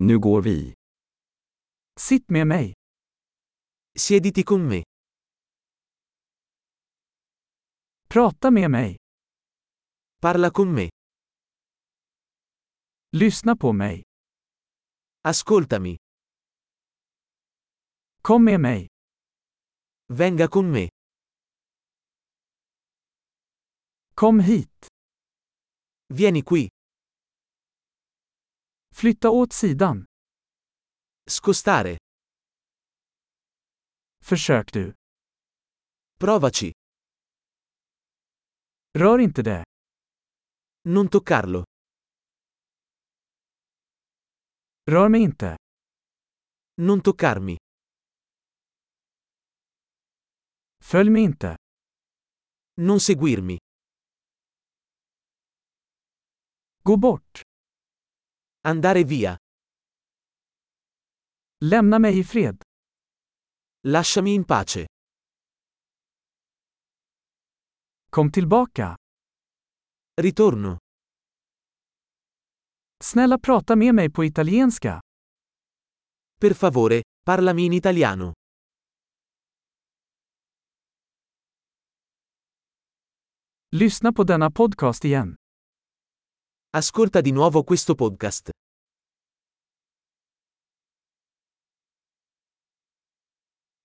Nu går vi. Sitt med mig. Siediti con me. Prata med mig. Parla con me. Lyssna på mig. Ascoltami. Kom med mig. Venga con me. Kom hit. Vieni qui. Flytta åt sidan. Scostare. Försök du. Provaci. Rör inte det. Non toccarlo. Rör mig inte. Non toccarmi. Följ mig inte. Non seguirmi. Gå bort. Andare via. Lämna mig i fred. Lasciami in pace. Kom tillbaka. Ritorno. Snälla prata med mig på italienska. Per favore, parlami in italiano. Lyssna på denna podcast igen. Ascolta di nuovo questo podcast.